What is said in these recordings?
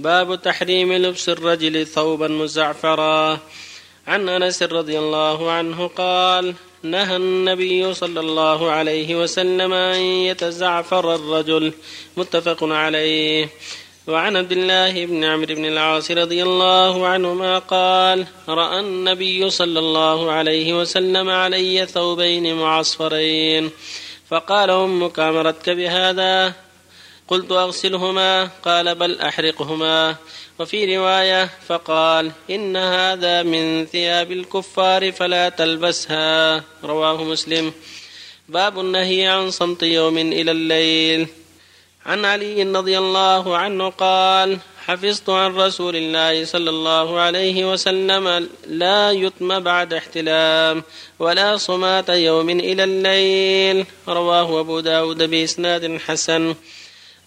باب تحريم لبس الرجل ثوبا مزعفرا. عن أنس رضي الله عنه قال نهى النبي صلى الله عليه وسلم أن يتزعفر الرجل. متفق عليه. وعن عبد الله بن عمرو بن العاص رضي الله عنهما قال رأى النبي صلى الله عليه وسلم علي ثوبين معصفرين. فقال أمك أمرتك بهذا؟ قلت أغسلهما قال بل أحرقهما. وفي رواية فقال إن هذا من ثياب الكفار فلا تلبسها. رواه مسلم. باب النهي عن صمت يوم إلى الليل. عن علي رضي الله عنه قال حفظت عن رسول الله صلى الله عليه وسلم لا يتم بعد احتلام ولا صمات يوم إلى الليل. رواه أبو داود بإسناد حسن.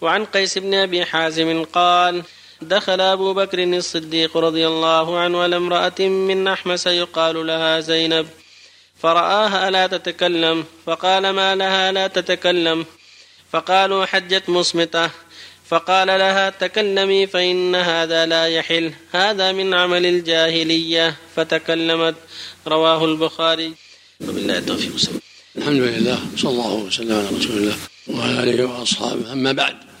وعن قيس بن أبي حازم قال دخل أبو بكر الصديق رضي الله عنه على امرأة من أحمس يقال لها زينب فرآها لا تتكلم؟ فقال ما لها لا تتكلم. فقالوا حجت مصمتة. فقال لها تكلمي فإن هذا لا يحل هذا من عمل الجاهلية. فتكلمت. رواه البخاري. وبالله التوفيق الحمد لله صلى الله وسلم على رسول الله وعلى آله وأصحابه. أما بعد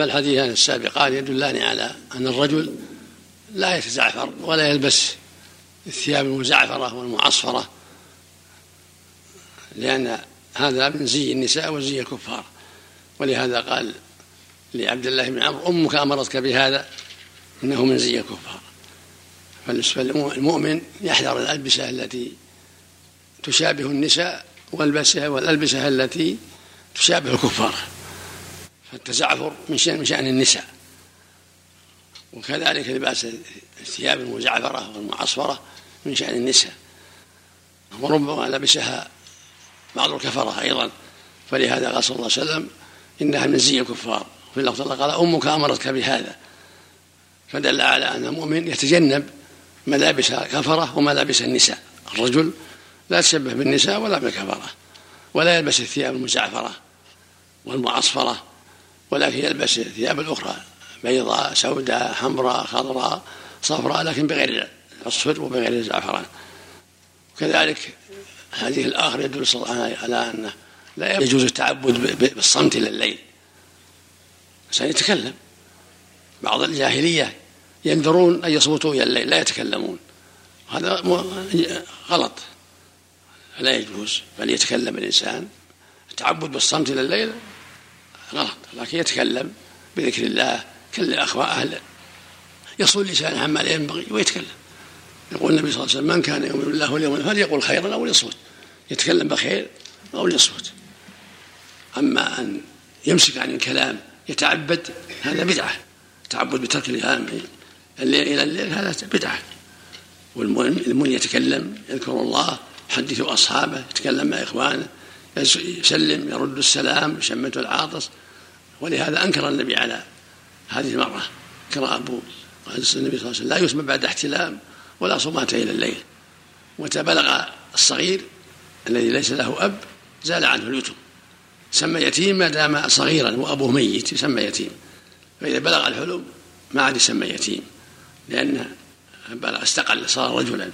الحديثان السابقان يدلان على أن الرجل لا يتزعفر ولا يلبس الثياب المزعفرة والمعصفرة لأن هذا من زي النساء وزي الكفار. ولهذا قال لعبد الله بن عمرو أمك أمرتك بهذا إنه من زي الكفار. فالمؤمن يحذر الألبسة التي تشابه النساء والبسها والألبسة التي تشابه الكفار. فالتزعفر من شأن من شأن النساء. وكذلك لباس الثياب المزعفرة والمعصفرة من شأن النساء. وربما لبسها بعض الكفرة أيضا. فلهذا قال صلى الله عليه وسلم إنها من زي الكفار. في اللفظ قال أمك أمرتك بهذا. فدل على أن المؤمن يتجنب ملابس الكفرة وملابس النساء. الرجل لا يتشبه بالنساء ولا بالكفرة. ولا يلبس الثياب المزعفرة والمعصفرة. ولكن يلبس الثياب الأخرى بيضاء سوداء حمراء خضراء صفراء لكن بغير الصفر وبغير الزعفران. وكذلك هذه الآخر يدل على أنه لا يجوز التعبد بالصمت إلى الليل. الإنسان يتكلم بعض الجاهلية ينذرون أن يصمتوا إلى الليل لا يتكلمون. هذا غلط. فلا يجوز. بل يتكلم الإنسان. التعبد بالصمت إلى الليل غلط لكن يتكلم بذكر الله كل أخوة أهل يصل لسانه عما لا ينبغي ويتكلم. يقول النبي صلى الله عليه وسلم من كان يؤمن بالله واليوم فليقول خيرا أو ليصمت. يتكلم بخير أو ليصمت. أما أن يمسك عن الكلام يتعبد هذا بدعة. تعبد بترك الكلام الليل إلى الليل هذا بدعة. والمؤمن يتكلم يذكر الله يحدث أصحابه يتكلم مع إخوانه. يسلم يرد السلام يشمت العاطس. ولهذا أنكر النبي على هذه المرأة كرى أبو النبي صلى الله عليه وسلم. لا يسمى بعد احتلام ولا صمات إلى الليل. متى بلغ الصغير الذي ليس له أب زال عنه اليتم. سمى يتيم ما دام صغيرا وأبوه ميت يسمى يتيم. فإذا بلغ الحلم ما عاد يسمى يتيم بلغ استقل صار رجلا.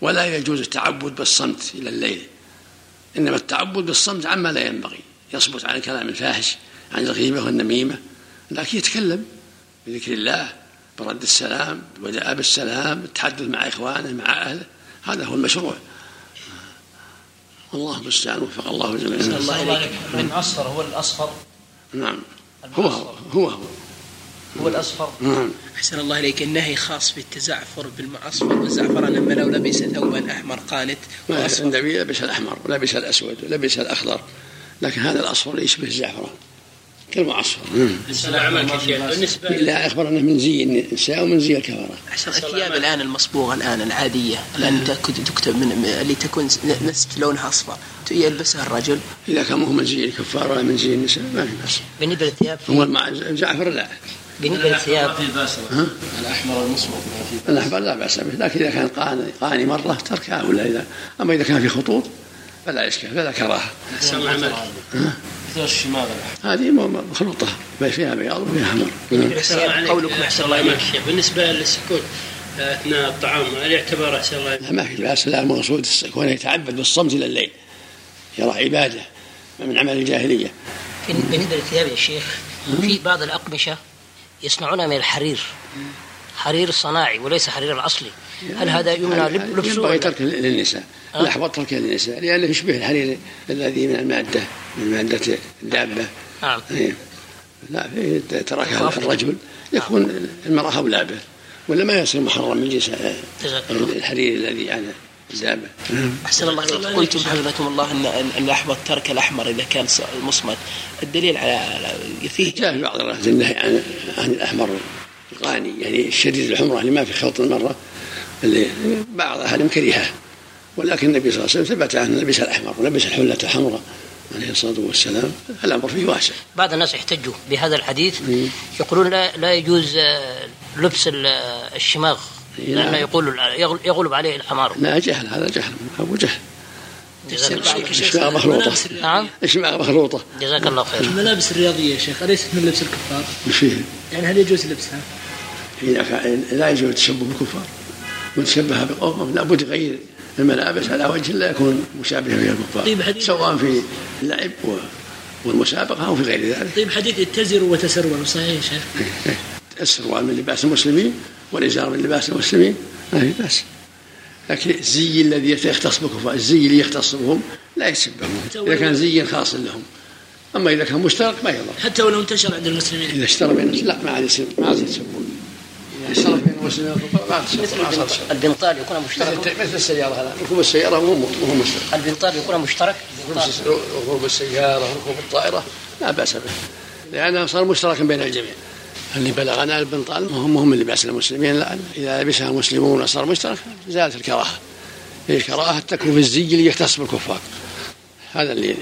ولا يجوز التعبد بالصمت إلى الليل. إنما التعبد بالصمت عما لا ينبغي. يصمت عن الكلام الفاحش عن الغيبة والنميمة. لكن يتكلم بذكر الله برد السلام بدأ بالسلام التحدث مع إخوانه مع أهله. هذا هو المشروع. والله المستعان وفق الله جميعا. الله إليك من أصفر هو الأصفر؟ نعم. هو هو هو هو. هو الأصفر. نعم. أحسن الله إليك. النهي خاص بالتزعفر بالمعصفر والزعفران أما لو لبس ثوبا أحمر قانت. النبي لبس الأحمر ولبس الأسود ولبس الأخضر. لكن هذا الأصفر يشبه الزعفران كالمعصفر. كثير بالنسبة لا أخبر أنه من زي النساء ومن زي الكفرة أحسن الثياب الآن المصبوغة الآن العادية. الآن تكتب من اللي تكون نسف لونها أصفر. يلبسها الرجل؟ إذا كان مو من زي الكفار ولا من زي النساء ما في بأس. بالنسبة للثياب هو مع الزعفر لا. بالنسبة للثياب الأحمر المصمت الأحمر لا بأس به لكن إذا كان قاني, قاني مرة تركها ولا إذا أما إذا كان في خطوط فلا إشكال فلا العمل. مثل الشماغ هذه مخلوطة فيها بياض وفيها حمر. قولكم أحسن الله اليك بالنسبة للسكوت أثناء الطعام هل يعتبر أحسن الله لا ما في بأس لا المقصود كونه يتعبد بالصمت إلى الليل يرى عبادة من عمل الجاهلية. بالنسبة للثياب يا شيخ في بعض الأقمشة يصنعونها من الحرير. حرير صناعي وليس حرير الاصلي هل هذا يمنع لب- لبسه ينبغي تركه للنساء أه؟ الأحوط تركه للنساء لأنه يشبه الحرير الذي من المادة من مادة الدابة. نعم. إيه. لا في تركها الرجل يكون المرأة أولى به ولا ما يصير محرم من جنس. الحرير الذي على أحسن الله إليك. قلتم حفظكم الله ان ان أن الأحمر ترك الأحمر إذا كان ص- مصمت الدليل على فيه جاء في بعض الروايات النهي عن عن الأحمر الغاني يعني الشديد الحمرة اللي ما في خلط المرة اللي بعض أهلهم كرهه ولكن النبي صلى الله عليه وسلم ثبت أن لبس الأحمر ولبس الحلة الحمراء عليه الصلاة والسلام. الأمر فيه واسع. بعض الناس يحتجوا بهذا الحديث. يقولون لا لا يجوز آه، لبس ال- الشماغ. لأنه. يقول يغل- يغلب عليه الحمار. لا جهل هذا جهل أبو جهل. جزاك الله خير. إشماغ مخلوطة نعم. إشماغ مخلوطة جزاك الله خير. الملابس الرياضية يا شيخ أليست من لبس الكفار؟ وش فيه؟ يعني هل يجوز لبسها؟ لا يجوز التشبه بالكفار. متشبه بقوم لابد يغير الملابس على وجه لا يكون مشابها فيها طيب الكفار حديث- سواء في اللعب والمسابقة أو في غير ذلك. طيب حديث اتزروا وتسروا صحيح يا شيخ؟ السروال من لباس المسلمين. والإزار من لباس المسلمين؟ ما في بأس. لكن الزي الذي يختص بالكفار الزي اللي يختص بهم لا يسبهم. إذا كان زي خاص لهم. أما إذا كان مشترك ما يضر. حتى ولو انتشر عند المسلمين. إذا اشترى بين لا ما عاد يسب ما عاد يسبون إذا بين المسلمين ما شيء. البنطال يكون مشترك؟ مثل مثل السيارة هذا. ركوب السيارة مو مو مشترك. البنطال يكون مشترك؟ ركوب السيارة ركوب الطائرة. لا بأس به. لأنه صار مشتركا بين الجميع. اللي بلغنا البنطال ما هم هم اللي لباس المسلمين. لا إذا لبسها المسلمون وصار مشترك زالت الكراهة. الكراهة تكون في الزي اللي يختص بالكفار. هذا اللي